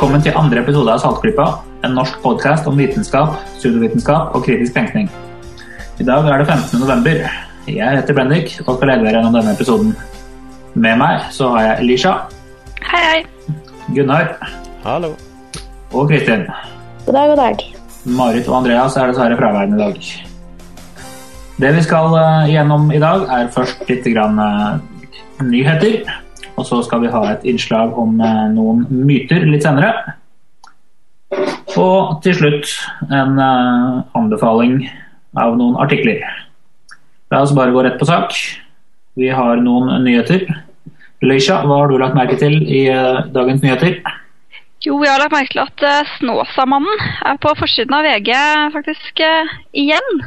Velkommen til andre episode av Saltklypa, en norsk podkast om vitenskap, pseudovitenskap og kritisk tenkning. I dag er det 15. november. Jeg heter Bendik og skal lede dere gjennom denne episoden. Med meg så har jeg Elisha, Hei, hei. Gunnar Hallo. og Kristin. God dag, god dag. Marit og Andreas er dessverre fraværende i dag. Det vi skal eh, gjennom i dag, er først litt grann, eh, nyheter. Og så skal vi ha et innslag om eh, noen myter litt senere. Og til slutt en eh, anbefaling av noen artikler. La oss bare gå rett på sak. Vi har noen nyheter. Leisha, hva har du lagt merke til i eh, dagens nyheter? Jo, jeg har lagt merke til at Snåsamannen er på forsiden av VG faktisk igjen.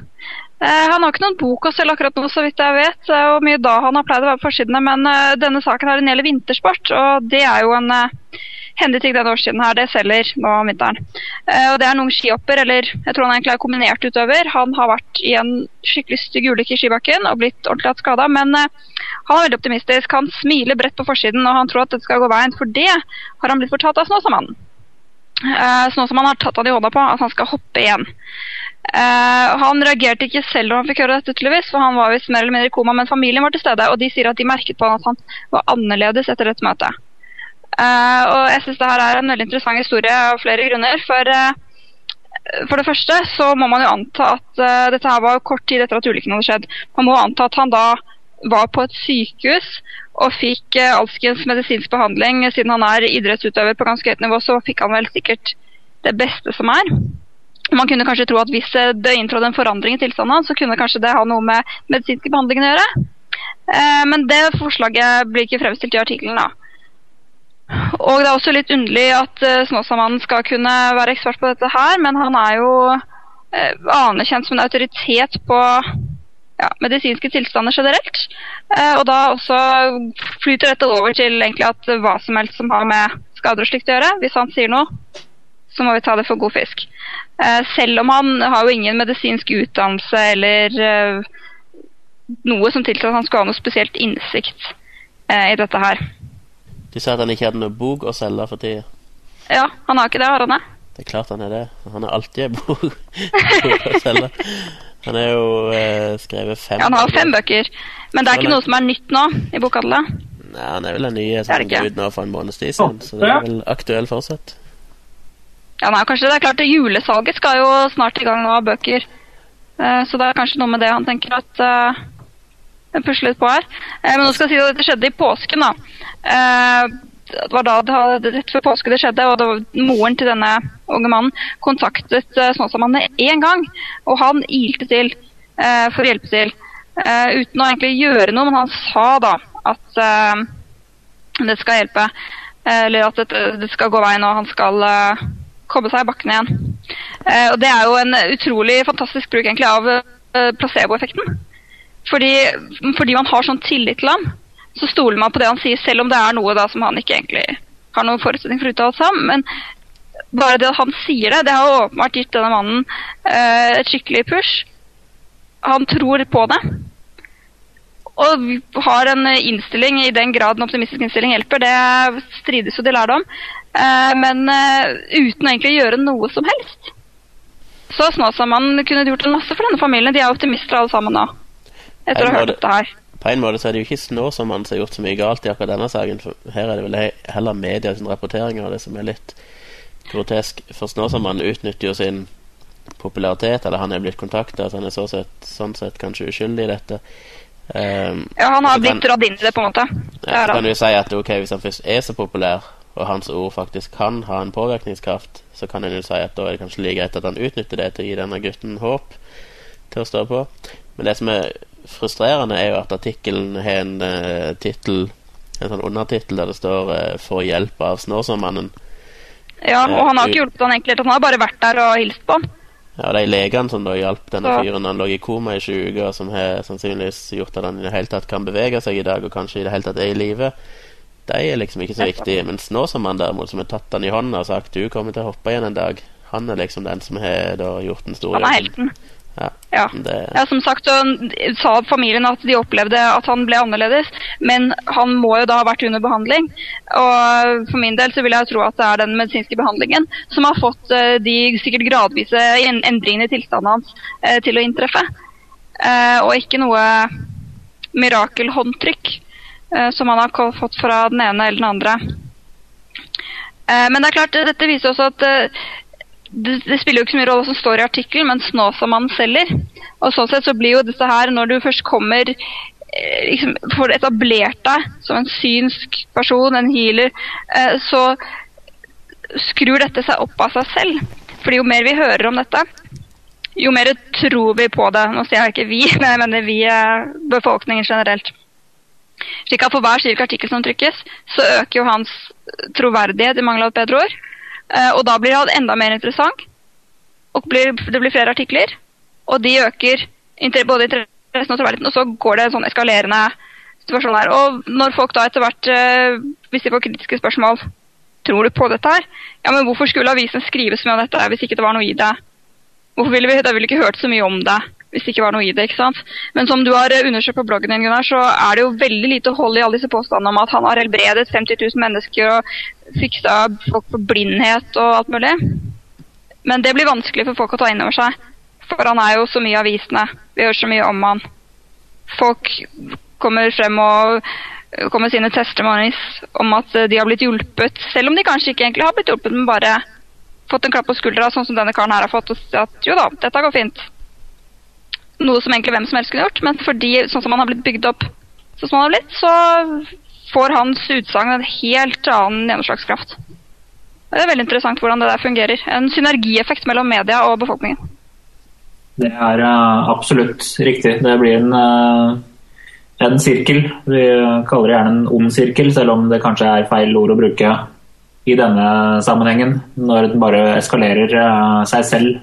Eh, han har ikke noen bok å selge akkurat nå, så vidt jeg vet, og mye da han har pleid å være på forsidene, men eh, denne saken her gjelder vintersport, og det er jo en hendig ting denne årstiden her. Det selger nå om vinteren. Eh, og det er en ung skihopper, eller jeg tror han egentlig er kombinert utøver. Han har vært i en skikkelig stygg ulykke i skibakken og blitt ordentlig hatt skada, men eh, han er veldig optimistisk. Han smiler bredt på forsiden, og han tror at dette skal gå veien. For det har han blitt fortalt av Snåsamannen. Snåsamannen har tatt han i hånda på at han skal hoppe igjen. Eh, han reagerte ikke selv da han fikk høre dette, tydeligvis, for han var visst mer eller mindre i koma, men familien var til stede, og de sier at de merket på han at han var annerledes etter dette møtet. Uh, og jeg synes det her er en veldig interessant historie av flere grunner. For, uh, for det første så må man jo anta at dette her var kort tid etter at ulykken hadde skjedd. Man må anta at han da var på et sykehus og fikk alskens medisinsk behandling. Siden han er idrettsutøver på ganske høyt nivå, så fikk han vel sikkert det beste som er. Man kunne kanskje tro at hvis eh, det inntrådte en forandring i tilstanden så kunne kanskje det ha noe med medisinske behandlinger å gjøre. Eh, men det forslaget blir ikke fremstilt i artikkelen. Og det er også litt underlig at uh, Snåsamannen skal kunne være ekspert på dette her, men han er jo uh, anerkjent som en autoritet på ja, medisinske tilstander generelt. Eh, og da også flyter dette over til egentlig at hva som helst som har med skader og slikt å gjøre. Hvis han sier noe, så må vi ta det for god fisk. Eh, selv om han har jo ingen medisinsk utdannelse eller eh, noe som tilsier at han skulle ha noe spesielt innsikt eh, i dette her. Du sa at han ikke hadde noe bok å selge for tida. Ja, han har ikke det, har han det? Det er klart han er det. Han har alltid en bok, å selge. Han har jo eh, skrevet fem Ja, han har fem bøker, men det er ikke noe som er nytt nå i bokhandelen. Nei, Han er vel den nye Det er som kom ut nå for en måneds tid siden, så det er vel aktuell fortsatt. Ja, nei, kanskje det er klart Julesalget skal jo snart i gang nå av bøker. Uh, så det er kanskje noe med det han tenker at uh, pusler litt på her. Uh, men nå skal jeg si at dette skjedde i påsken, da. Det var da det rett før påske det skjedde, og det var moren til denne unge mannen kontaktet Snåsamannen én gang, og han ilte til for å hjelpe til. uten å egentlig gjøre noe, men han sa da at det skal hjelpe. Eller at det, det skal gå veien, og han skal komme seg i bakken igjen. Eh, og Det er jo en utrolig fantastisk bruk egentlig av eh, placeboeffekten. Fordi, fordi man har sånn tillit til ham, så stoler man på det han sier, selv om det er noe da som han ikke egentlig har noen forutsetning for å uttale seg om. Men bare det at han sier det, det har åpenbart gitt denne mannen eh, et skikkelig push. Han tror på det. Og har en innstilling, i den grad en optimistisk innstilling hjelper, det strides jo de lærde om. Eh, men eh, uten egentlig å gjøre noe som helst. Så Snåsamannen kunne gjort en masse for denne familien. De er optimister alle sammen nå. Etter å ha hørt dette her. På en måte så er det jo ikke Snåsamannen som har gjort så mye galt i akkurat denne saken. For her er det vel heller medias rapporteringer rapportering av det som er litt grotesk. For Snåsamannen utnytter jo sin popularitet, eller han er blitt kontakta, så han er så sett, sånn sett kanskje uskyldig i dette. Um, Ja, han har blitt dratt inn i det, på en måte. Ja, så kan du si at ok, hvis han først er så populær, og hans ord faktisk kan ha en påvirkningskraft, så kan en jo si at da er det kanskje like greit at han utnytter det til å gi denne gutten håp til å stå på. Men det som er frustrerende, er jo at artikkelen har en uh, tittel en sånn undertittel der det står uh, 'Får hjelp av Snåsamannen'. Ja, og han har ikke hjulpet han egentlig. Han har bare vært der og hilst på han. Ja, De legene som da hjalp denne Så- fyren Han lå i koma i 20 uker, som har sannsynligvis gjort at han i det hele tatt kan bevege seg i dag, og kanskje i det hele tatt er i live, de er liksom ikke så viktige. Mens nå som han derimot, som har tatt han i hånda og sagt 'du kommer til å hoppe igjen en dag', han er liksom den som har gjort den store Han er jobben. helten. Ja, Ja. det, Ja, som sagt så sa familien at de opplevde at han ble annerledes, men han må jo da ha vært under behandling. Og for min del så vil jeg tro at det er den medisinske behandlingen som har fått eh, de sikkert gradvise endringene i tilstanden hans eh, til å inntreffe. Eh, og ikke noe mirakelhåndtrykk som han har fått fra den ene eller den andre. Eh, men det er klart, dette viser også at eh, det, det spiller jo ikke så mye rolle hva som står i artikkelen, men Snåsamannen selger. Og sånn sett så blir jo dette her, når du først kommer eh, liksom, får etablert deg som en synsk person, en healer, eh, så skrur dette seg opp av seg selv. Fordi jo mer vi hører om dette, jo mer tror vi på det. Nå sier jeg ikke vi, men jeg mener vi, eh, befolkningen generelt. Slik at For hver slik artikkel som trykkes, så øker jo hans troverdighet, i mangel av et bedre ord. Eh, og da blir han enda mer interessant. Og det blir flere artikler, og de øker både interessen og troverdigheten. Og så går det en sånn eskalerende situasjon her. Og når folk da etter hvert, eh, hvis de får kritiske spørsmål, tror du på dette her? Ja, men hvorfor skulle avisen skrive så mye om dette hvis ikke det var noe i det? Hvorfor ville vi, da ville vi ikke hørt så mye om det hvis det ikke var noe i det, ikke sant? Men som du har eh, undersøkt på bloggen din, Gunnar, så er det jo veldig lite hold i alle disse påstandene om at han har helbredet 50 000 mennesker og fiksa folk på blindhet og alt mulig. Men det blir vanskelig for folk å ta inn over seg. For han er jo så mye i avisene. Vi hører så mye om han. Folk kommer frem og øh, kommer sine testimonies om at øh, de har blitt hjulpet, selv om de kanskje ikke egentlig har blitt hjulpet, men bare fått en klapp på skuldra, sånn som denne karen her har fått, og sagt jo da, dette går fint. Noe som egentlig hvem som helst kunne gjort, men fordi sånn som han har blitt bygd opp, sånn som han har blitt, så får hans utsagn en helt annen gjennomslagskraft. Det er veldig interessant hvordan det der fungerer. En synergieffekt mellom media og befolkningen. Det er uh, absolutt riktig. Det blir en, uh, en sirkel. Vi kaller det gjerne en ond sirkel, selv om det kanskje er feil ord å bruke i denne sammenhengen. Når den bare eskalerer uh, seg selv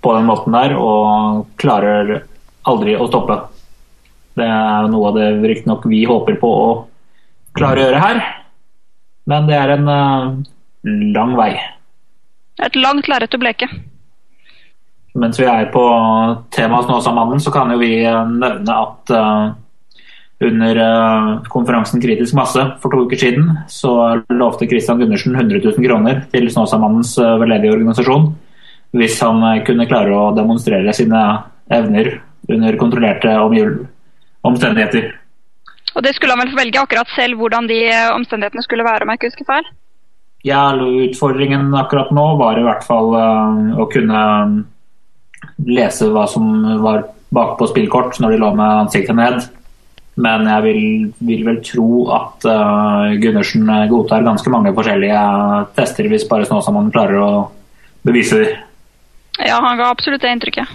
på den måten der og klarer aldri å stoppe. Det er noe av det riktignok vi håper på å klare å gjøre her, men det er en eh, lang vei. Et langt lerret å bleke. Mens vi er på temaet Snåsamannen, så kan jo vi eh, nevne at eh, under konferansen Kritisk masse for to uker siden, så lovte Christian Gundersen 100 000 kroner til Snåsamannens veldedige organisasjon hvis han eh, kunne klare å demonstrere sine evner under kontrollerte omstendigheter. Og det skulle han vel få velge akkurat selv hvordan de eh, omstendighetene skulle være, om jeg ikke husker feil. Ja, utfordringen akkurat nå var i hvert fall eh, å kunne lese hva som var bakpå spillkort når de lå med ansiktet ned. Men jeg vil, vil vel tro at eh, Gundersen godtar ganske mange forskjellige tester hvis bare Snåsamann klarer å bevise det. Ja, han ga absolutt det inntrykket.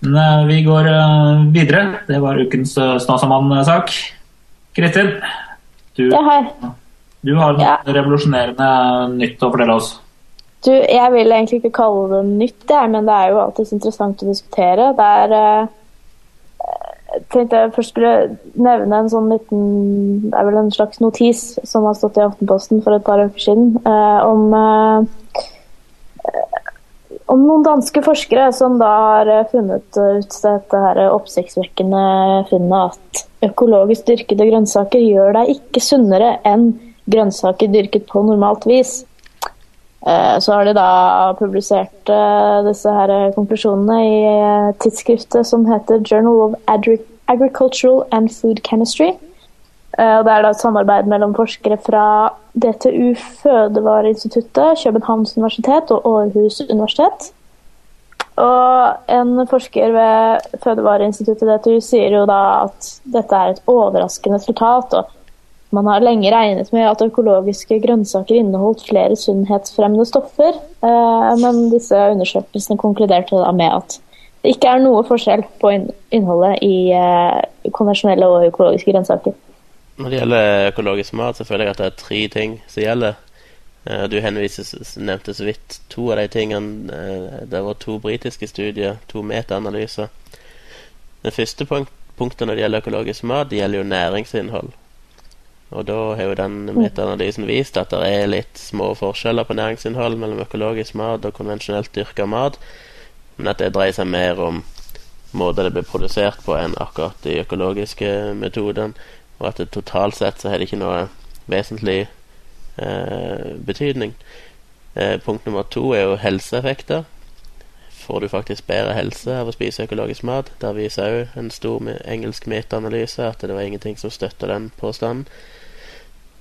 Men eh, vi går eh, videre. Det var ukens uh, Snåsamann-sak. Kristin, du, Ja, du har noe Ja. revolusjonerende nytt å fortelle oss. Du, jeg vil egentlig ikke kalle det nytt, jeg, men det er jo alltid interessant å diskutere. Det er eh, Jeg tenkte jeg først skulle nevne en sånn liten Det er vel en slags notis som har stått i Aftenposten for et par uker siden, eh, om eh, om noen danske forskere som da har eh, funnet ut dette her oppsiktsvekkende funnet at økologisk dyrkede grønnsaker gjør deg ikke sunnere enn grønnsaker dyrket på normalt vis. Eh, Så har de da publisert eh, disse her konklusjonene i eh, tidsskriftet som heter Journal of Agri Agricultural and Food Chemistry. Eh, Og Det er da et samarbeid mellom forskere fra DTU Fødevareinstituttet, Københavns universitet og Århus universitet. Og en forsker ved Fødevareinstituttet DTU sier jo da at dette er et overraskende resultat. og man har lenge regnet med at økologiske grønnsaker inneholdt flere sunnhetsfremmende stoffer, eh, men disse undersøkelsene konkluderte da med at det ikke er noe forskjell på innholdet i eh, konvensjonelle og økologiske grønnsaker. Når det gjelder økologisk mat, så føler jeg at det er tre ting som gjelder. Eh, Du henvises, nevnte så vidt to av de tingene. Eh, Det var to britiske studier, to metaanalyser. Det første punkt, punktet når det gjelder økologisk mat, det gjelder jo næringsinnhold. Og da har jo den metaanalysen vist at det er litt små forskjeller på næringsinnhold mellom økologisk mat og konvensjonelt dyrka mat. Men at det dreier seg mer om måter det blir produsert på, enn akkurat de økologiske metodene. Og at det totalt sett så har det ikke noe vesentlig eh, betydning. Eh, punkt nummer to er jo helseeffekter. Får du faktisk bedre helse av å spise økologisk mat? Der viser òg en stor engelsk metaanalyse at det var ingenting som støtta den påstanden.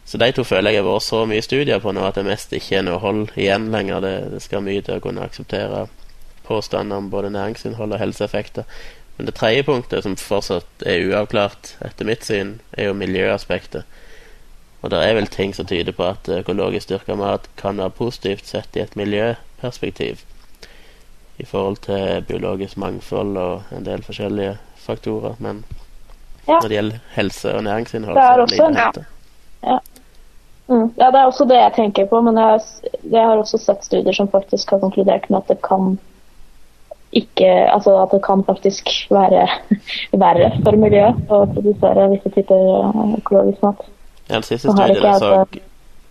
Så de to føler jeg har vært så mye studier på nå at det mest ikke er noe hold igjen lenger. Det, det skal mye til å kunne akseptere påstander om både næringsinnhold og helseeffekter. Men det tredje punktet, som fortsatt er uavklart etter mitt syn, er jo miljøaspektet. Og det er vel ting som tyder på at økologisk dyrka mat kan være positivt sett i et miljøperspektiv. I forhold til biologisk mangfold og en del forskjellige faktorer. Men ja. når det gjelder helse og næringsinnhold, det er også, ja. Ja. Mm. ja. det er også det jeg tenker på. Men jeg, jeg har også sett studier som faktisk har konkludert med at det kan ikke Altså at det kan faktisk være verre for miljøet å produsere visse typer økologisk mat. I den siste studien så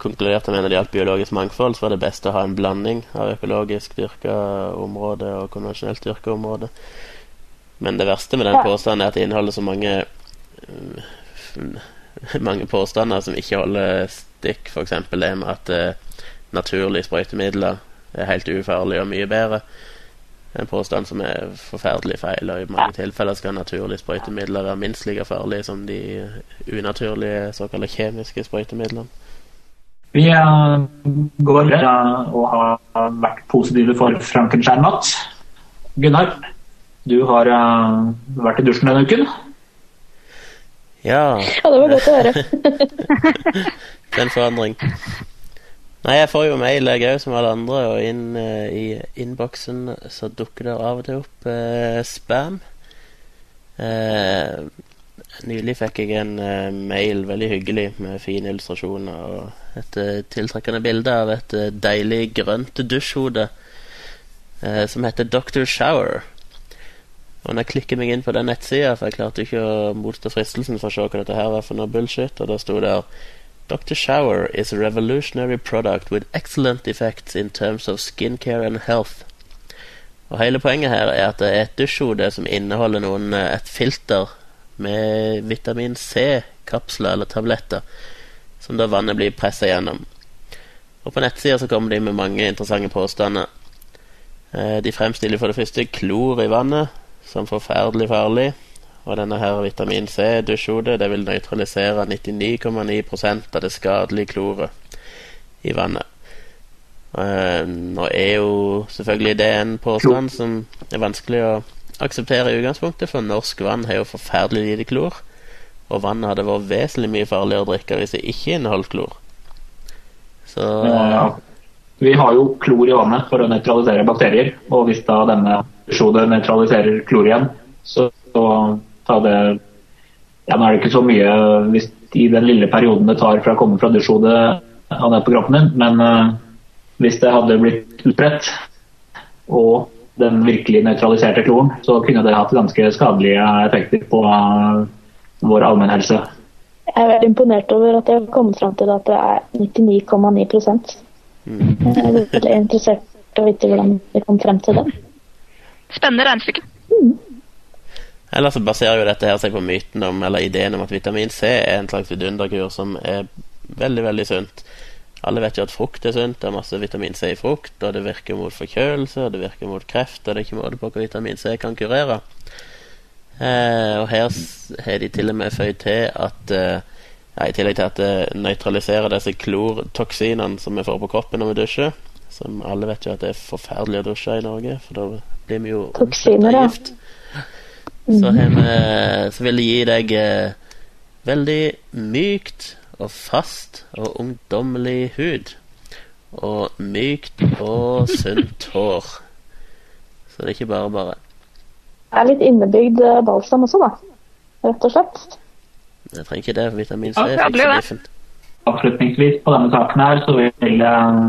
konkluderte med det gjaldt biologisk mangfold, så var det best å ha en blanding av økologisk dyrka område og konvensjonelt dyrka område. Men det verste med den påstanden er at det inneholder så mange mange påstander som ikke holder stikk. F.eks. det med at uh, naturlige sprøytemidler er helt ufarlige og mye bedre. En påstand som er forferdelig feil. og I mange tilfeller skal naturlige sprøytemidler være minst like farlige som de unaturlige såkalte kjemiske sprøytemidlene. Vi går videre og har vært positive for Frankenstein-mat. Gunnar, du har uh, vært i dusjen denne uken. Ja. ja, det var godt å høre. det er en forandring. Nei, jeg får jo mail jeg òg, som alle andre, og inn uh, i innboksen så dukker det av og til opp uh, spam. Uh, nylig fikk jeg en mail, veldig hyggelig, med fine illustrasjoner og et tiltrekkende bilde av et deilig grønt dusjhode som heter Dr. Shower. Og når jeg klikker meg inn på den nettsida, for jeg klarte ikke å motstå fristelsen for å se hva dette her var for noe bullshit, og da sto der Dr. Shower is a revolutionary product with excellent effects in terms of skincare and health. Og Hele poenget her er at det er et dusjhode som inneholder noen, eh, et filter med vitamin C-kapsler eller tabletter, som da vannet blir pressa gjennom. Og På nettsida kommer de med mange interessante påstander. Eh, de fremstiller for det første klor i vannet som forferdelig farlig. Og denne her vitamin C-dusjhodet det vil nøytralisere 99,9% av det skadelige kloret i vannet. Uh, nå er jo selvfølgelig det en påstand som er vanskelig å akseptere i utgangspunktet, for norsk vann har jo forferdelig lite klor. Og vannet hadde vært vesentlig mye farligere å drikke hvis det ikke inneholdt klor. Så ja, Vi har jo klor i vannet for å nøytralisere bakterier, og hvis da denne dusjhodet nøytraliserer klor igjen, så, så ta det ja, Nå er det ikke så mye hvis, i den lille perioden det tar fra å komme fra dusjhodet og ned på kroppen din, men uh, hvis det hadde blitt utbredt og den virkelig nøytraliserte kloren, så kunne det hatt ganske skadelige effekter på uh, vår allmennhelse. Jeg er veldig imponert over at jeg har kommet fram til at det er 99,9 mm. Jeg er veldig interessert i å vite hvordan vi kom frem til det. Spennende regnestykke. Ellers så baserer jo dette her seg på myten om, eller ideen om at vitamin C er en slags vidunderkur som er veldig, veldig sunt. Alle vet jo at frukt er sunt. Det er masse vitamin C i frukt, og det virker mot forkjølelse, og det virker mot kreft, og det er ikke måte på hva vitamin C kan kurere. Eh, og her har de til og med føyd til at eh, ja, I tillegg til at det nøytraliserer disse klortoksinene som vi får på kroppen når vi dusjer, som alle vet jo at det er forferdelig å dusje i Norge, for da blir vi jo Toksiner, ja. gift. Så, vi, så vil det gi deg eh, veldig mykt og fast og ungdommelig hud. Og mykt og sunt hår. Så det er ikke bare bare. Det er litt innebygd eh, balsam også, da. Rett og slett. Jeg trenger ikke det, vitamin C fikser biffen. Avslutningsvis på denne saken her, så vil jeg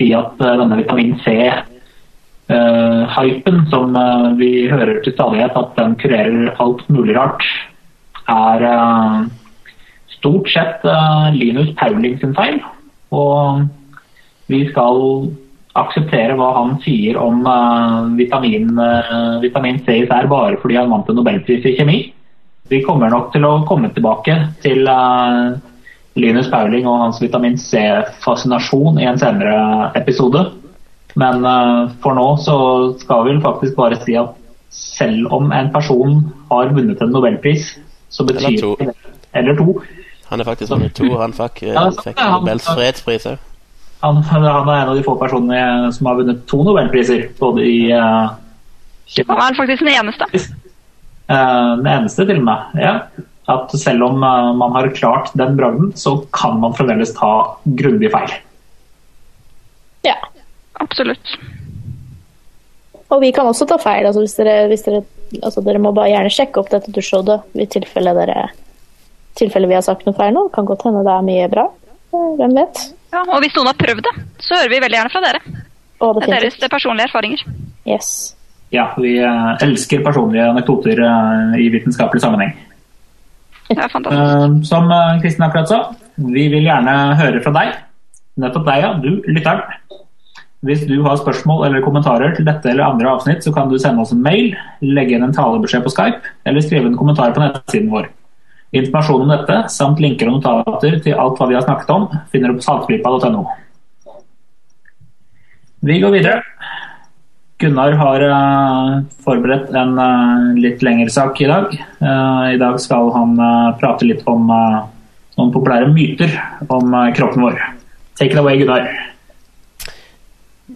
si at eh, denne vitamin C uh, hypen som uh, vi hører til stadighet, at den kurerer alt mulig rart, er uh, stort sett Linus Pauling sin feil. Og vi skal akseptere hva han sier om vitamin, vitamin C især bare fordi han vant en nobelpris i kjemi. Vi kommer nok til å komme tilbake til Linus Pauling og hans vitamin C-fascinasjon i en senere episode. Men for nå så skal vi faktisk bare si at selv om en person har vunnet en nobelpris, så betyr Eller to. det Eller to. Han er faktisk vunnet to. Han fikk, eh, Ja, fikk han- Nobels fredspris òg. Han, han er en av de få personene som har vunnet to nobelpriser. Både i uh, Han er faktisk den eneste. Uh, Den eneste til og med. Ja. At selv om uh, man har klart den bragden, så kan man fremdeles ta grundig feil. Ja. Absolutt. Og vi kan også ta feil. Altså hvis dere, hvis dere, altså dere må bare gjerne sjekke opp dette dusjhodet i tilfelle, dere, tilfelle vi har sagt noe feil nå. Kan godt hende det er mye bra. Hvem vet? Ja, og hvis noen har prøvd det, så hører vi veldig gjerne fra dere. Og Det er deres personlige erfaringer. Yes. Ja, vi eh, elsker personlige anekdoter eh, i vitenskapelig sammenheng. Det er fantastisk. Eh, Som Kristin akkurat sa, vi vil gjerne høre fra deg. Nettopp deg, ja. Du, lytteren. Hvis du har spørsmål eller kommentarer til dette eller andre avsnitt, så kan du sende oss en mail, legge inn en talebeskjed på Skype, eller skrive en kommentar på nettsiden vår. Informasjon om dette, samt linker og notater til alt hva vi har snakket om, finner du på saltklypa.no. Vi går videre. Gunnar har eh, forberedt en eh, litt lengre sak i dag. Eh, I dag skal han prate litt om noen populære myter om kroppen vår. Take it away, Gunnar.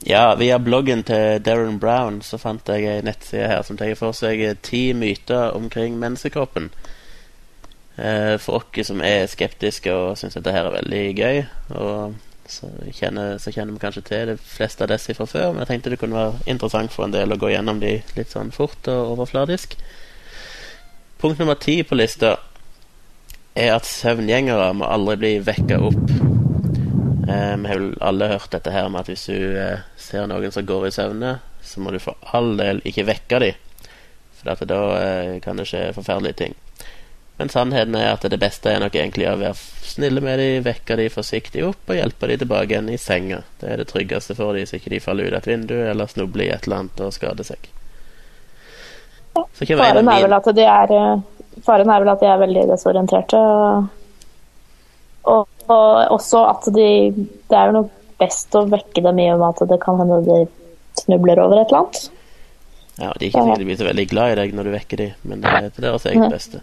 Ja, via bloggen til Darren Brown så fant jeg ei nettside her som tar for seg eh, ti myter omkring menneskekroppen. Eh, For oss som er skeptiske og syns dette her er veldig gøy, og så kjenner, så kjenner vi kanskje til de fleste av disse fra før, men jeg tenkte det kunne være interessant for en del å gå gjennom de litt sånn fort og overfladisk. Punkt nummer ti på lista er at søvngjengere må aldri bli vekka opp. Eh, vi har vel alle hørt dette her med at hvis du eh, ser noen som går i søvne, så må du for all del ikke vekke dem. For da eh, kan det skje forferdelige ting. Men sannheten er at det beste er nok egentlig å være snille med dem, vekke dem forsiktig opp og hjelpe dem tilbake igjen i senga. Det er det tryggeste for dem, så ikke de faller ut et vindu eller snubler i et eller annet og skader seg. Faren er vel at de er Faren er vel at de er veldig desorienterte. Og, og også at de Det er jo nok best å vekke dem i og med at det kan hende de snubler over et eller annet. Ja, De er ikke sikkert de blir så veldig glad i deg når du vekker dem, men det er til deres eget beste.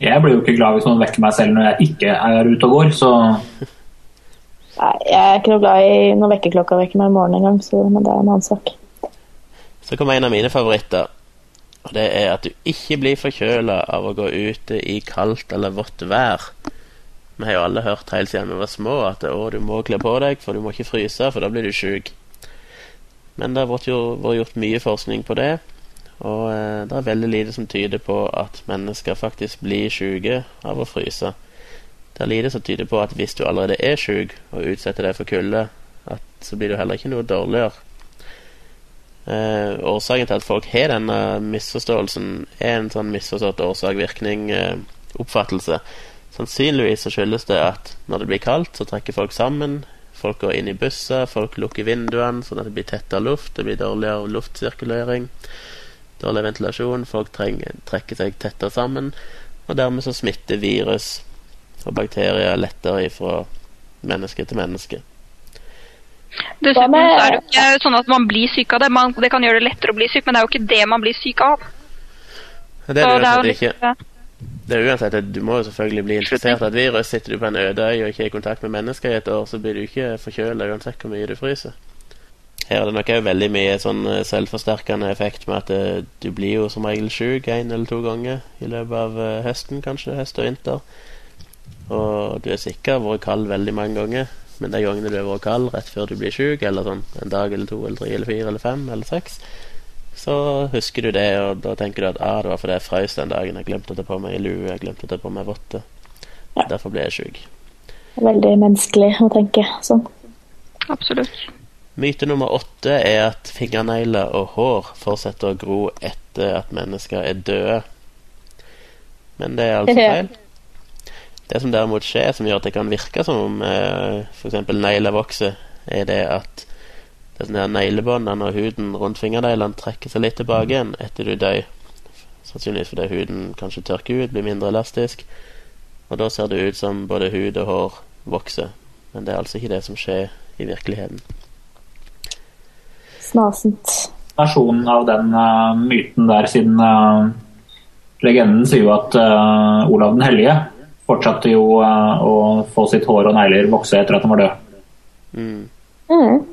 Jeg blir jo ikke glad hvis noen vekker meg selv når jeg ikke er ute og går, så Nei, jeg er ikke noe glad i når vekkerklokka vekker meg i morgen engang, så men det er en annen sak. Så kommer en av mine favoritter. Og det er at du ikke blir forkjøla av å gå ute i kaldt eller vått vær. Vi har jo alle hørt helt siden vi var små at å, du må kle på deg, for du må ikke fryse, for da blir du sjuk. Men det har vært jo, vært gjort mye forskning på det, og eh, det er veldig lite som tyder på at mennesker faktisk blir sjuke av å fryse. Det er lite som tyder på at hvis du allerede er sjuk og utsetter deg for kulde, så blir du heller ikke noe dårligere. Eh, årsaken til at folk har denne misforståelsen, er en sånn misforstått årsak-virkning-oppfattelse. Sannsynligvis så skyldes det at når det blir kaldt, så trekker folk sammen. Folk går inn i busser, folk lukker vinduene sånn at det blir tettere luft, det blir dårligere luftsirkulering, dårlig ventilasjon, folk trenger, trekker seg tettere sammen, og dermed så smitter virus og bakterier lettere fra menneske til menneske. Dessuten så er det jo ikke sånn at man blir syk av det. Man, det kan gjøre det lettere å bli syk, men det er jo ikke det man blir syk av. Det er Så det det er litt, ikke. Det er uansett Du må jo selvfølgelig bli infisert av et virus. Sitter du på en øde øy og ikke er i kontakt med mennesker i et år, så blir du ikke forkjøla uansett hvor mye du fryser. Her er det nok òg veldig mye sånn eh, selvforsterkende effekt med at eh, du blir jo som regel sjuk én eller to ganger i løpet av eh, høsten, kanskje. Høst og vinter. Og du er sikkert vært kald veldig mange ganger, men de gangene du har vært kald rett før du blir sjuk, eller sånn en dag eller to eller tre eller fire eller fem eller seks, så husker du det, og da tenker du at ah, det var fordi jeg frøs den dagen. Jeg glemte å ta på meg lue, jeg glemte å ta på meg votter. Ja. Derfor ble jeg sjuk. Veldig menneskelig å tenke sånn. Absolutt. Myte nummer åtte er at fingernegler og hår fortsetter å gro etter at mennesker er døde. Men det er altså feil. Det som derimot skjer, som gjør at det kan virke som om eh, f.eks. negler vokser, er det at det er sånn her neglebåndene og huden rundt fingerneglene trekker seg litt tilbake igjen etter du dør. Sannsynligvis fordi huden kanskje tørker ut, blir mindre elastisk. Og da ser det ut som både hud og hår vokser. Men det er altså ikke det som skjer i virkeligheten. Snasent. Versjonen av den uh, myten der, siden uh, legenden sier jo at uh, Olav den hellige fortsatte jo å få sitt hår og negler vokse etter at han var død. Mm. Mm.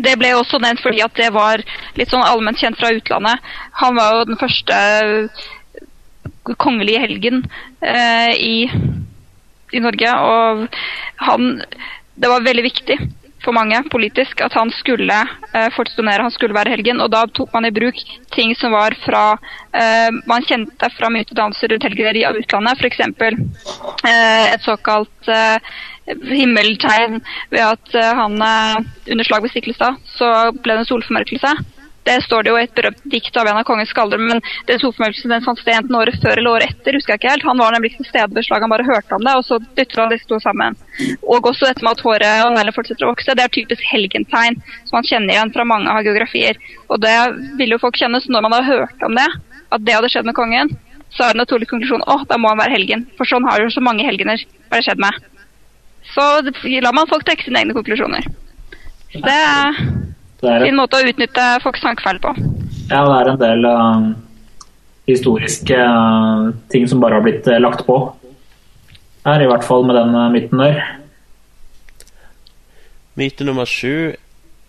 Det ble også nevnt fordi at det var litt sånn allment kjent fra utlandet. Han var jo den første eh, kongelige helgen eh, i, i Norge, og han Det var veldig viktig for mange politisk at han skulle eh, fortsette han skulle være helgen, og da tok man i bruk ting som var fra eh, Man kjente fra mytedannelser rundt helgeneri i utlandet, f.eks. Eh, et såkalt eh, himmeltegn ved at eh, han eh, under slag ved Stiklestad så ble det en solformørkelse. Det står det jo i et berømt dikt av en av kongens skaldere, men den solformørkelsen den fant sted enten året før eller året etter. husker jeg ikke helt. Han var nemlig ikke til stede ved slaget, han bare hørte om det, og så dytter han disse to sammen. Og også dette med at håret og neglene fortsetter å vokse. Det er typisk helgentegn som man kjenner igjen fra mange av geografier. Og det vil jo folk kjenne, så når man har hørt om det, at det hadde skjedd med kongen, så er det en naturlig konklusjon å, da må han være helgen. For sånn har jo så mange helgener hva det skjedd med. Så lar man folk trekke sine egne konklusjoner. Det en fin måte å utnytte folks tankefeil på. ja, det er en del uh, historiske uh, ting som bare har blitt uh, lagt på. Her, i hvert fall med den uh, myten der. Myte nummer sju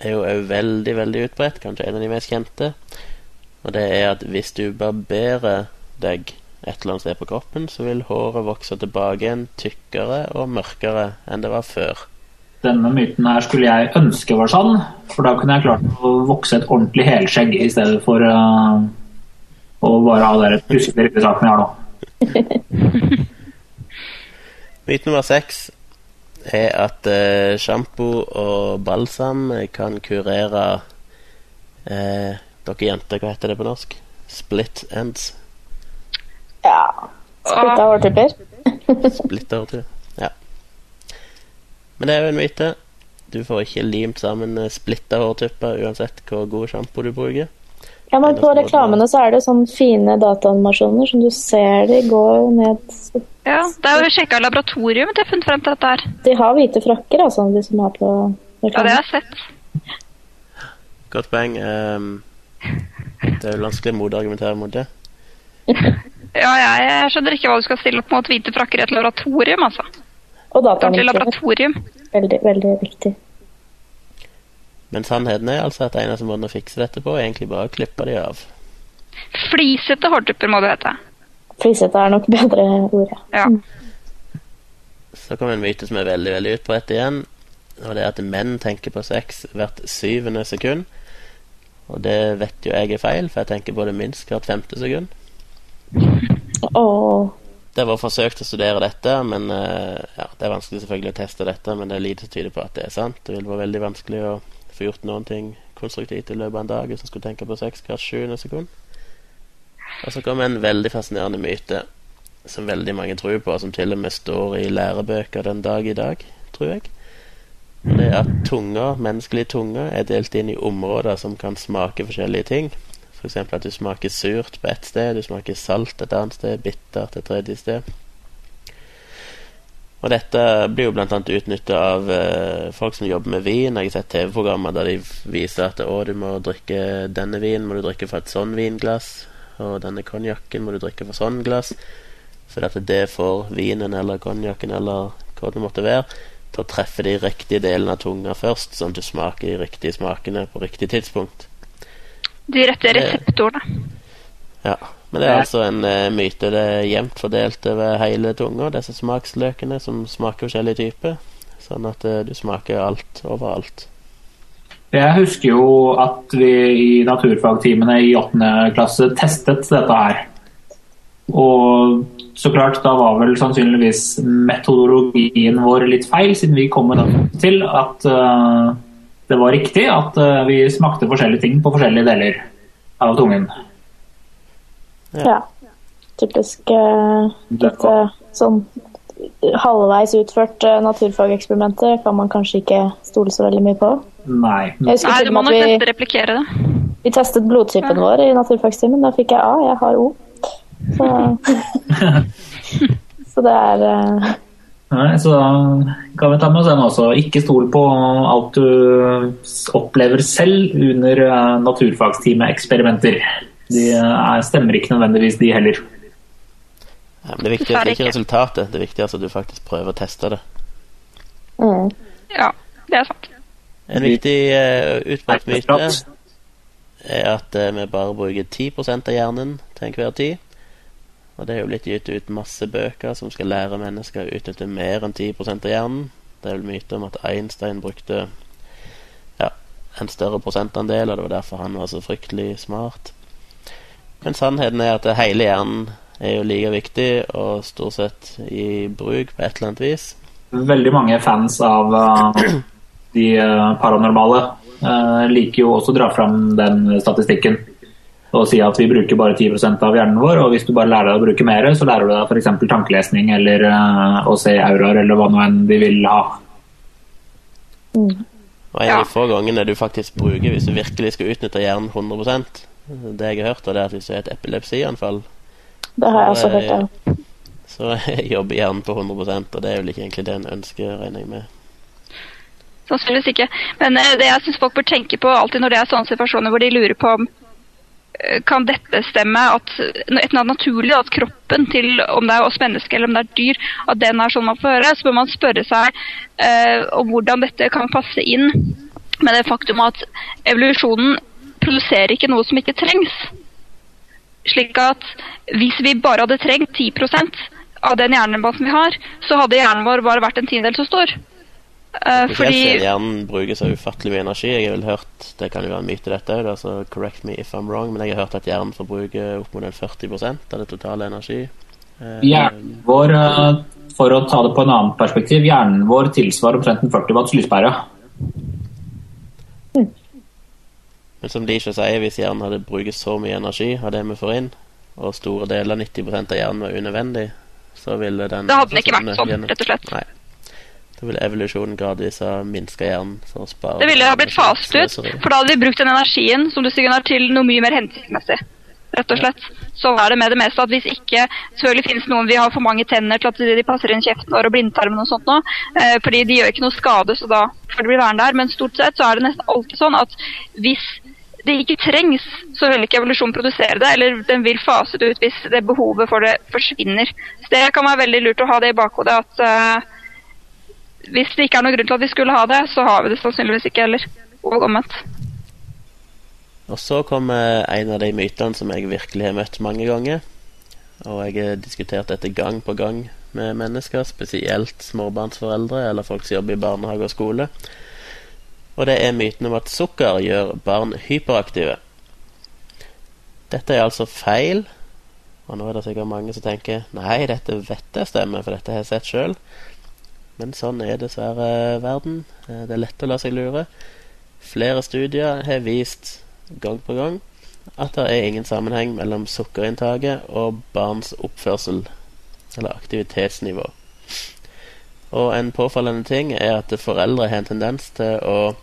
er jo òg veldig, veldig utbredt, kanskje en av de mest kjente. Og det er at hvis du barberer deg et eller annet sted på kroppen, så vil håret vokse tilbake igjen tykkere og mørkere enn det var før. Denne myten her skulle jeg ønske var sann, for da kunne jeg klart å vokse et ordentlig helskjegg i stedet for uh, å bare ha den puskete ryddesaken jeg har nå. Myte nummer seks er at eh, sjampo og balsam kan kurere eh, Dere jenter, hva heter det på norsk? Split ends. Ja. Splitta hårtupper. Splittertur. Ja. Men det er jo en myte. Du får ikke limt sammen eh, splitta hårtupper uansett hvor god sjampo du bruker. Ja, men på reklamene så er det sånn fine dataanimasjoner som du ser de går ned Ja, Det er jo sjekka laboratorium til jeg har funnet frem til dette her. De har hvite frakker, altså, de som har på Ja, det har jeg sett. Godt poeng. Ehm, det er jo vanskelig å motargumentere mot det. Ja, jeg skjønner ikke hva du skal stille opp mot hvite frakker i et laboratorium, altså. Og dataanimasjoner. laboratorium. Veldig, veldig viktig. Men sannheten er altså at eneste måten å fikse dette på, er egentlig bare å klippe de av. Flisete hårtupper må det hete. Flisete er nok bedre ord, Ja. Så kommer en myte som er veldig veldig utbredt igjen. Og det er at menn tenker på sex hvert syvende sekund. Og det vet jo jeg er feil, for jeg tenker på det minst hvert femte sekund. Åh, Det var forsøkt å studere dette, men eh, ja, det er vanskelig selvfølgelig å teste dette. Men det er lite som tyder på at det er sant. Det vil være veldig vanskelig å få gjort noen ting konstruktivt i løpet av en dag hvis en skulle tenke på sex hvert sjuende sekund. Og så kommer en veldig fascinerende myte som veldig mange tror på, og som til og med står i lærebøker den dag i dag, tror jeg. Det er at tunga, menneskelig tunge er delt inn i områder som kan smake forskjellige ting. F.eks. at du smaker surt på ett sted, du smaker salt et annet sted, bittert et tredje sted. Og dette blir jo annet utnytta av eh, folk som jobber med vin. Jeg har sett TV-programmer der de viser at å, du må drikke denne vinen må du drikke fra et sånn vinglass, og denne konjakken må du drikke fra sånn glass. For at det får vinen eller konjakken eller hva det måtte være, til å treffe de riktige delene av tunga først, sånn at du smaker de riktige smakene på riktig tidspunkt. De rette reseptorene. Ja, men det er altså en eh, myte. Det er jevnt fordelt over hele tunga, disse smaksløkene som smaker forskjellige typer. Sånn at eh, du smaker alt overalt. Jeg husker jo at vi i naturfagtimene i 8. klasse testet dette her. Og så klart, da var vel sannsynligvis metodologien vår litt feil, siden vi kom med den til at eh, det var riktig at eh, vi smakte forskjellige ting på forskjellige deler av tungen. ja. Typisk uh, litt uh, sånn halvveis utført uh, naturfageksperimenter kan man kanskje ikke stole så veldig mye på. Nei. Nei, du må nok vi, nesten replikere det. vi testet blodtypen vår i naturfagstimen. Da fikk jeg A, jeg har O. Så, så det er Nei, så kan vi ta med oss den også. Ikke stol på alt du opplever selv under eh, naturfagstime-eksperimenter. De er, stemmer ikke nødvendigvis, de heller. Ja, men det viktige er ikke ikke. resultatet, det er er at du faktisk prøver å teste det. mm. Ja, det er sant. En viktig uh, utbredt myte er at uh, vi bare bruker 10 av hjernen til enhver tid. Og det er jo blitt gitt ut masse bøker som skal lære mennesker å utnytte mer enn 10 av hjernen. Det er vel myte om at Einstein brukte ja, en større prosentandel, og det var derfor han var så fryktelig smart. Men sannheten er at hele hjernen er jo like viktig og stort sett i bruk på et eller annet vis. Veldig mange fans av uh, de eh, paranormale uh, liker jo også å dra fram den statistikken og si at vi bruker bare 10 av hjernen vår, og hvis du bare lærer deg å bruke mer, så lærer du deg f.eks. tankelesning eller eh, å se auraer eller hva nå enn de vil ha. Og en av de få gangene du faktisk bruker hvis du virkelig skal utnytte hjernen 100% Det jeg har hørt, er at hvis du har et epilepsianfall, Det har jeg også hørt. Ja. så jobber hjernen på 100% og det er vel ikke egentlig det en ønsker, regner jeg med. Sannsynligvis ikke. Men eh, det jeg syns folk bør tenke på alltid når det er sånne situasjoner hvor de lurer på om kan dette stemme at et naturlig, at kroppen til om det er oss mennesker eller om det er dyr, at den er sånn man får høre, så bør man spørre seg eh, om hvordan dette kan passe inn med det faktum at evolusjonen produserer ikke noe som ikke trengs. Slik at hvis vi bare hadde trengt 10% av den hjernemassen vi har, så hadde hjernen vår bare vært en tiendedel så stor. Eh, Spesielt fordi siden hjernen bruker så ufattelig mye energi. Jeg har vel hørt, Det kan jo være en myte, dette òg, så correct me if I'm wrong, men jeg har hørt at hjernen forbruker opp mot en 40% av det totale energi. Uh, Hjernen vår, eh, for å ta det på en annen perspektiv, hjernen vår tilsvarer omtrent en 40 watts lyspære. Men som Lisha sier, hvis hjernen hadde brukt så mye energi av det vi får inn, og store deler, 90% av hjernen, var unødvendig, så ville den Da hadde den ikke vært sånn, rett og slett. Nei. Da ville evolusjonen gradvis ha minska hjernen Det ville ha blitt faset ut, for da hadde vi brukt den energien som du Gunnar, til noe mye mer hensiktsmessig. Rett og slett. Sånn er det med det meste. at Hvis ikke Selvfølgelig finnes noen vi har for mange tenner til at de passer inn kjeften vår og blindtarmen og sånt nå. Eh, fordi de gjør ikke noe skade, så da får det bli værende der. Men stort sett så er det nesten alltid sånn at hvis det ikke trengs, så vil ikke evolusjonen produsere det. Eller den vil fase det ut hvis det behovet for det forsvinner. Så det kan være veldig lurt å ha det i bakhodet at eh, hvis det ikke er noen grunn til at vi skulle ha det, så har vi det sannsynligvis ikke heller. Og omvendt. Og så kommer en av de mytene som jeg virkelig har møtt mange ganger. Og jeg har diskutert dette gang på gang med mennesker, spesielt småbarnsforeldre eller folk som jobber i barnehage og skole. Og det er myten om at sukker gjør barn hyperaktive. Dette er altså feil. Og nå er det sikkert mange som tenker nei, dette vet jeg stemmer, for dette har jeg sett sjøl. Men sånn er dessverre verden. Eh, Det er lett å la seg lure. Flere studier har vist gang på gang at det er ingen sammenheng mellom sukkerinntaket og barns oppførsel, eller aktivitetsnivå. Og en påfallende ting er at foreldre har en tendens til å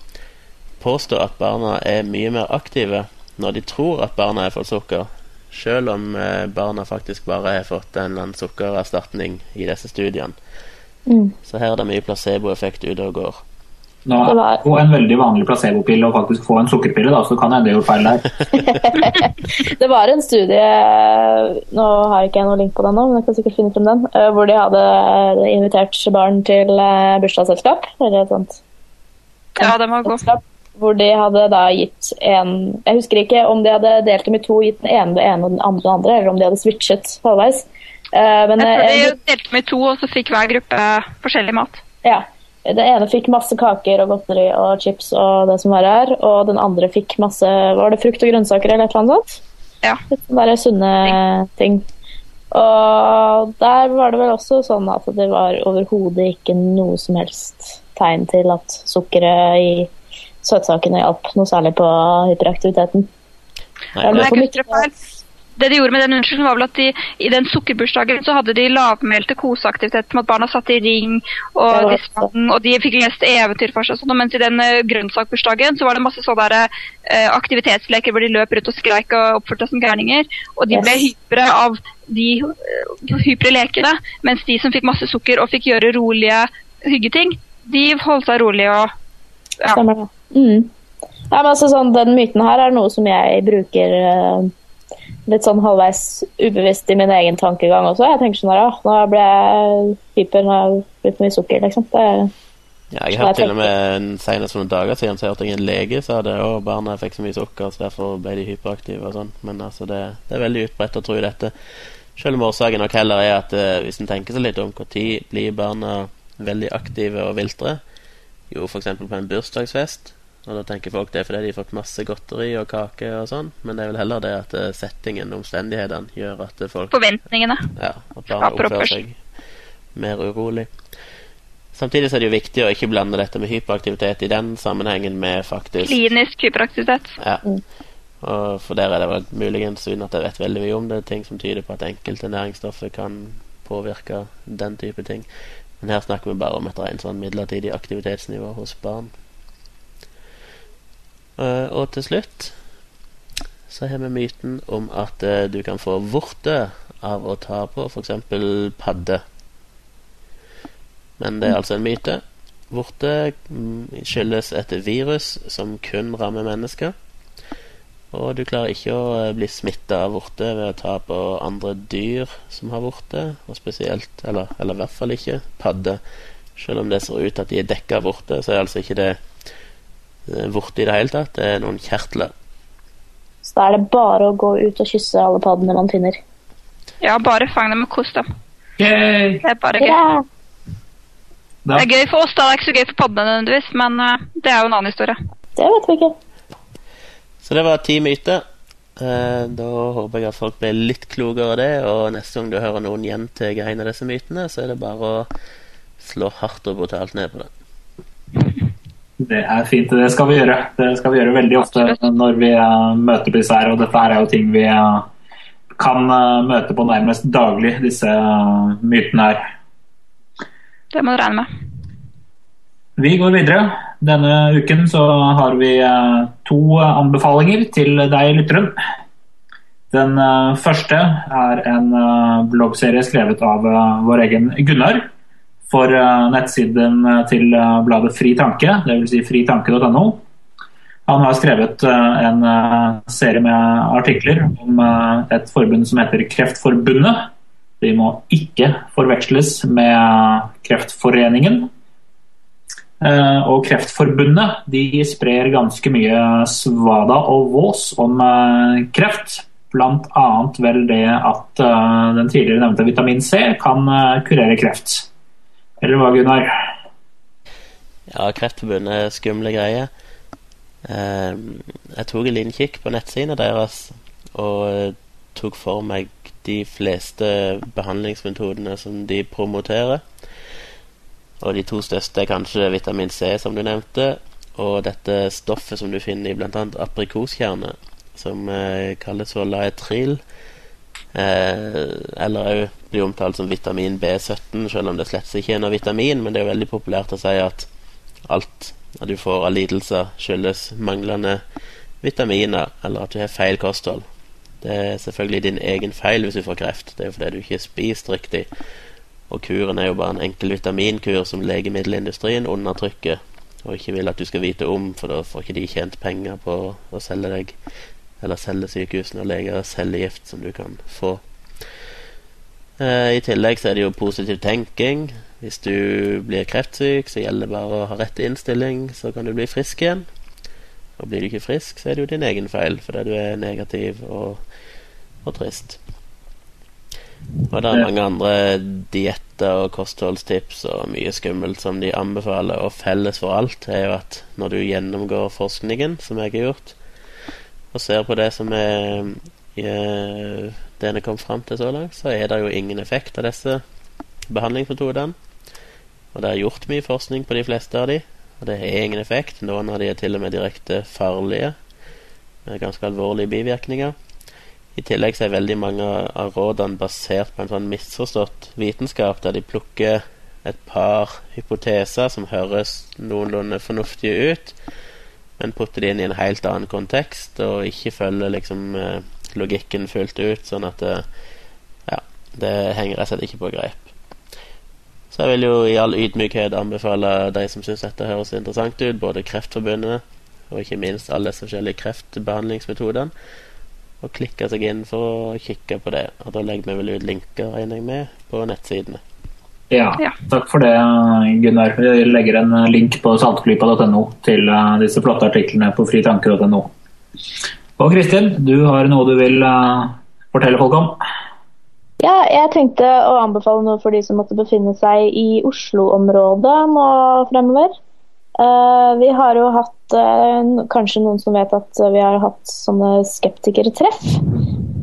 påstå at barna er mye mer aktive når de tror at barna har fått sukker, selv om eh, barna faktisk bare har fått en eller annen sukkererstatning i disse studiene. Mm. Så her er det mye placeboeffekt ute og går. Nå er jo en veldig vanlig placebopille å faktisk få en sukkerpille, da, så kan hende jeg gjorde feil der. Det var en studie Nå har ikke jeg noe link på den nå, men jeg kan sikkert finne frem den. eh, Hvor de hadde invitert barn til eh, bursdagsselskap. Eller et sånt Ja, det var godt. Hvor de hadde da gitt en Jeg husker ikke om de hadde delt dem i to, gitt den ene det ene og den andre det andre, eller om de hadde switchet halvveis. Eh, Men Jeg tror eh, de delte med to, og så fikk hver gruppe forskjellig mat. Ja. Den ene fikk masse kaker og godteri og chips og det som var her, og den andre fikk masse Var det frukt og grønnsaker eller et eller annet sånt? Ja. Sunne ting. Og der var det vel også sånn at det var overhodet ikke noe som helst tegn til at sukkeret i søtsakene hjalp noe særlig på hyperaktiviteten. Nei, det for ikke feil. Det de gjorde med den unnskyldningen, var vel at de, i den sukkerbursdagen så hadde de lavmælte koseaktiviteter med at barna satt i ring, og, de, sang, og de fikk lest eventyr for seg. Sånn, mens i den uh, grønnsakbursdagen så var det masse sånne der, eh, aktivitetsleker hvor de løp rundt og skreik og oppførte seg som gærninger. Og de Yes. ble hypere av de uh, hypre lekene, mens de som fikk masse sukker og fikk gjøre rolige hyggeting, de holdt seg rolig og ja. Stemmer det. Mm. Ja, men altså, sånn, den myten her er noe som jeg bruker eh, litt sånn halvveis ubevisst i min egen tankegang også. Jeg tenker sånn her, ja, nå ble jeg hyper, nå har jeg blitt mye sukker, liksom. Det, Ja, jeg hørte til og med senest for noen dager siden så hørte jeg en lege sa det, og barna fikk så mye sukker, så derfor ble de hyperaktive og sånn. Men altså, det, det er veldig utbredt å tro dette. Selv om årsaken nok heller er at eh, hvis en tenker seg litt om når blir barna veldig aktive og viltre, jo f.eks. på en bursdagsfest. Og da tenker folk det er fordi de har fått masse godteri og kake og sånn, men det er vel heller det at eh, settingen, omstendighetene, gjør at eh, folk Forventningene. ja, at barna oppfører seg mer urolig. Samtidig så er det jo viktig å ikke blande dette med hyperaktivitet i den sammenhengen med faktisk Klinisk hyperaktivitet. ja. Og for der er det vel muligens, uten at jeg vet veldig mye om det, ting som tyder på at enkelte næringsstoffer kan påvirke den type ting. Men her snakker vi bare om et rent sånn midlertidig aktivitetsnivå hos barn. Eh, og til slutt så har vi myten om at eh, du kan få vorte av å ta på f.eks. padde. Men det er altså en myte. Vorte mm, skyldes et virus som kun rammer mennesker. Og du klarer ikke å eh, bli smitta av vorte ved å ta på andre dyr som har vorte, og spesielt, eller, eller i hvert fall ikke, padde. Selv om det ser ut at de er dekka av vorte, så er altså ikke det vorte i det hele tatt. Det er noen kjertler. så da er det bare å gå ut og kysse alle paddene man finner. Ja, bare fang dem og kos dem. Yay! Det er bare gøy. Yeah. Det er gøy for oss, da. Det er ikke så gøy for paddene nødvendigvis, men eh, det er jo en annen historie. Det vet vi ikke. Så det var ti myter. Eh, da håper jeg at folk blir litt klokere av det, og neste gang du hører noen gjenta en av disse mytene, så er det bare å slå hardt og brutalt ned på det. Det er fint. Det skal vi gjøre. Det skal vi gjøre veldig ofte når vi møter på disse her. Og dette her er jo ting vi eh, kan eh, møte på nærmest daglig, disse eh, mytene her. Det må du regne med. Vi går videre. Denne uken så har vi to anbefalinger til deg, lytteren. Den første er en bloggserie skrevet av vår egen Gunnar for eh, nettsiden eh, til eh, bladet Fri Tanke, dvs. Si fritanke.no. Han har skrevet en serie med artikler om et forbund som heter Kreftforbundet. De må ikke forveksles med Kreftforeningen. Og Kreftforbundet de sprer ganske mye svada og vås om kreft. Bl.a. vel det at den tidligere nevnte vitamin C kan kurere kreft. Eller hva, Gunnar? Ja, Kreftforbundet er skumle greier. Eh, jeg tok en liten kikk på nettsidene deres og eh, tok for meg de fleste behandlingsmetodene som de promoterer. Og de to største er kanskje vitamin C, som du nevnte, og dette stoffet som du finner i bl.a. aprikoskjerne, som eh, kalles for laetril. Eh, eller òg blir omtalt som vitamin B17, selv om det slett ikke er noe vitamin. Men det er veldig populært å si at alt at du får av lidelser, skyldes manglende vitaminer, eller at du har feil kosthold. Det er selvfølgelig din egen feil hvis du får kreft. Det er jo fordi du ikke har spist riktig. Og kuren er jo bare en enkel vitaminkur som legemiddelindustrien undertrykker og ikke vil at du skal vite om, for da får ikke de tjent penger på å selge deg eller selge sykehusene og leger cellegift som du kan få. Eh, I tillegg så er det jo positiv tenking. Hvis du blir kreftsyk, så gjelder det bare å ha rett innstilling, så kan du bli frisk igjen. Og blir du ikke frisk, så er det jo din egen feil fordi du er negativ og, og trist. Og det er mange andre dietter og kostholdstips og mye skummelt som de anbefaler, og felles for alt er jo at når du gjennomgår forskningen, som jeg har gjort, og ser på det som er eh, det en er kommet fram til så langt, så er det jo ingen effekt av disse behandlingsmetodene. Og det er gjort mye forskning på de fleste av de, og det har ingen effekt. Noen av de er til og med direkte farlige, med ganske alvorlige bivirkninger. I tillegg så er veldig mange av rådene basert på en sånn misforstått vitenskap, der de plukker et par hypoteser som høres noenlunde fornuftige ut, men putter det inn i en helt annen kontekst og ikke følger liksom eh, logikken fullt ut, sånn at det, ja, det henger rett og slett ikke på greip. Så jeg vil jo i all ydmykhet anbefale de som syns dette høres interessant ut, både Kreftforbundet og ikke minst alle disse forskjellige kreftbehandlingsmetodene, og klikke seg inn for å kikke på det. Og da legger vi vel ut linker, regner jeg med, på nettsidene. Ja, Ja. takk for det, Gunnar. Vi legger en link på saltklypa.no til eh, disse flotte artiklene på fritanker.no. Og Kristin, du har noe du vil eh, fortelle folk om? Ja, jeg tenkte å anbefale noe for de som måtte befinne seg i Oslo-området nå fremover. Uh, vi har jo hatt uh, Kanskje noen som vet at vi har hatt sånne skeptikertreff.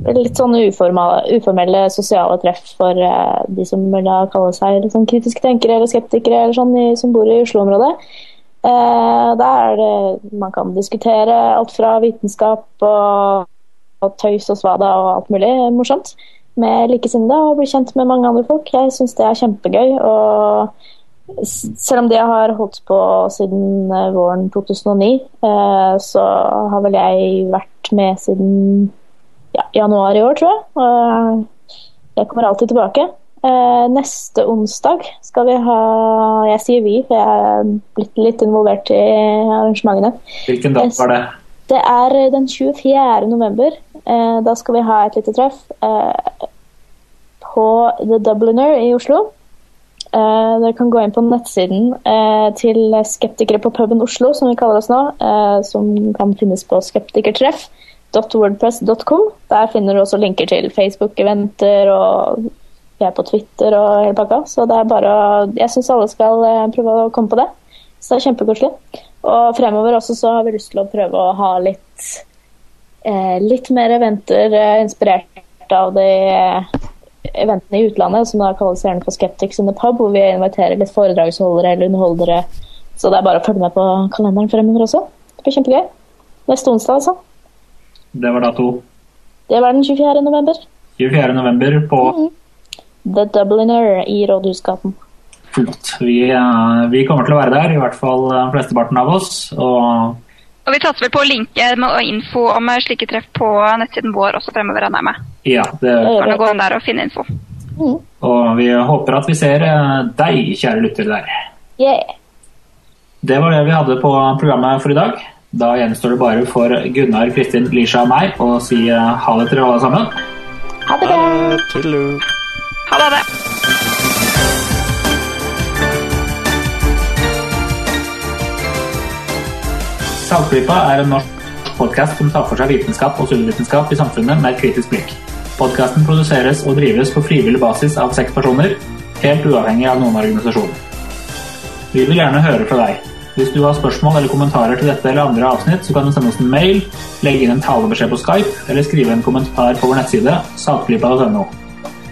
Litt sånne uformelle, uformelle sosiale treff for eh, de som vil da kalle seg sånn kritiske tenkere eller skeptikere eller sånn, som bor i Oslo-området. Eh, der er man kan diskutere alt fra vitenskap og, og tøys og svada og alt mulig morsomt med likesinnede og bli kjent med mange andre folk. Jeg syns det er kjempegøy. og selv om det har holdt på siden eh, våren 2009, eh, så har vel jeg vært med siden ja, januar i år, tror jeg. Jeg kommer alltid tilbake. Eh, neste onsdag skal vi ha Jeg sier vi, for jeg er blitt litt involvert i arrangementene. Hvilken dag var det? Det er den 24. november. Eh, da skal vi ha et lite treff eh, på The Dubliner i Oslo. Uh, dere kan gå inn på nettsiden uh, til Skeptikere på puben Oslo, som vi kaller oss nå. Uh, som kan finnes på skeptikertreff.wordpress.com. Der finner du også linker til Facebook-eventer og vi er på Twitter og hele pakka. Så det er bare Jeg syns alle skal eh, prøve å komme på det. Så det er kjempekoselig. Og fremover også så har vi lyst til å prøve å ha litt eh, litt mer eventer eh, inspirert av de eh, eventene i utlandet, som da kalles gjerne for Skeptics in the Pub, hvor vi inviterer litt foredragsholdere eller underholdere. Så det er bare å følge med på kalenderen fremover også. Det blir kjempegøy. Neste onsdag, altså. Det var dato Det var den 24. november. 24. november på The Dubliner i Rådhusgaten. Flott. Vi, eh, vi kommer til å være der, i hvert fall eh, flesteparten av oss. Og Og vi satser vel på å linke med og info om eh, slike treff på nettsiden vår også fremover, regner jeg med. ja, det, Kan du gå der og finne info. og vi håper at vi ser deg, kjære lytter, der. Yeah. Det var det vi hadde på programmet for i dag. Da gjenstår det bare for Gunnar, Kristin, Lisha og meg å si eh, ha det til alle sammen. Ha det bra! Ha det. Saltklypa er en norsk podkast som tar for seg vitenskap og sunnvitenskap i samfunnet med et kritisk blikk. Podkasten produseres og drives på frivillig basis av seks personer, helt uavhengig av noen organisasjon. Vi vil gjerne høre fra deg. Hvis du har spørsmål eller kommentarer til dette eller andre avsnitt, så kan du sende oss en mail, legge inn en talebeskjed på Skype eller skrive en kommentar på vår nettside saltklypa.no.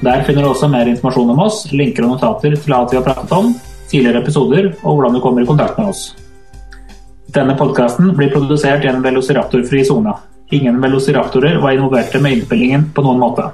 Der finner du også mer informasjon om oss, linker og notater til alt vi har pratet om, tidligere episoder og hvordan du kommer i kontakt med oss. Denne podkasten blir produsert i en velociraptorfri sone. Ingen velociraptorer var involverte med innspillingen på noen måte.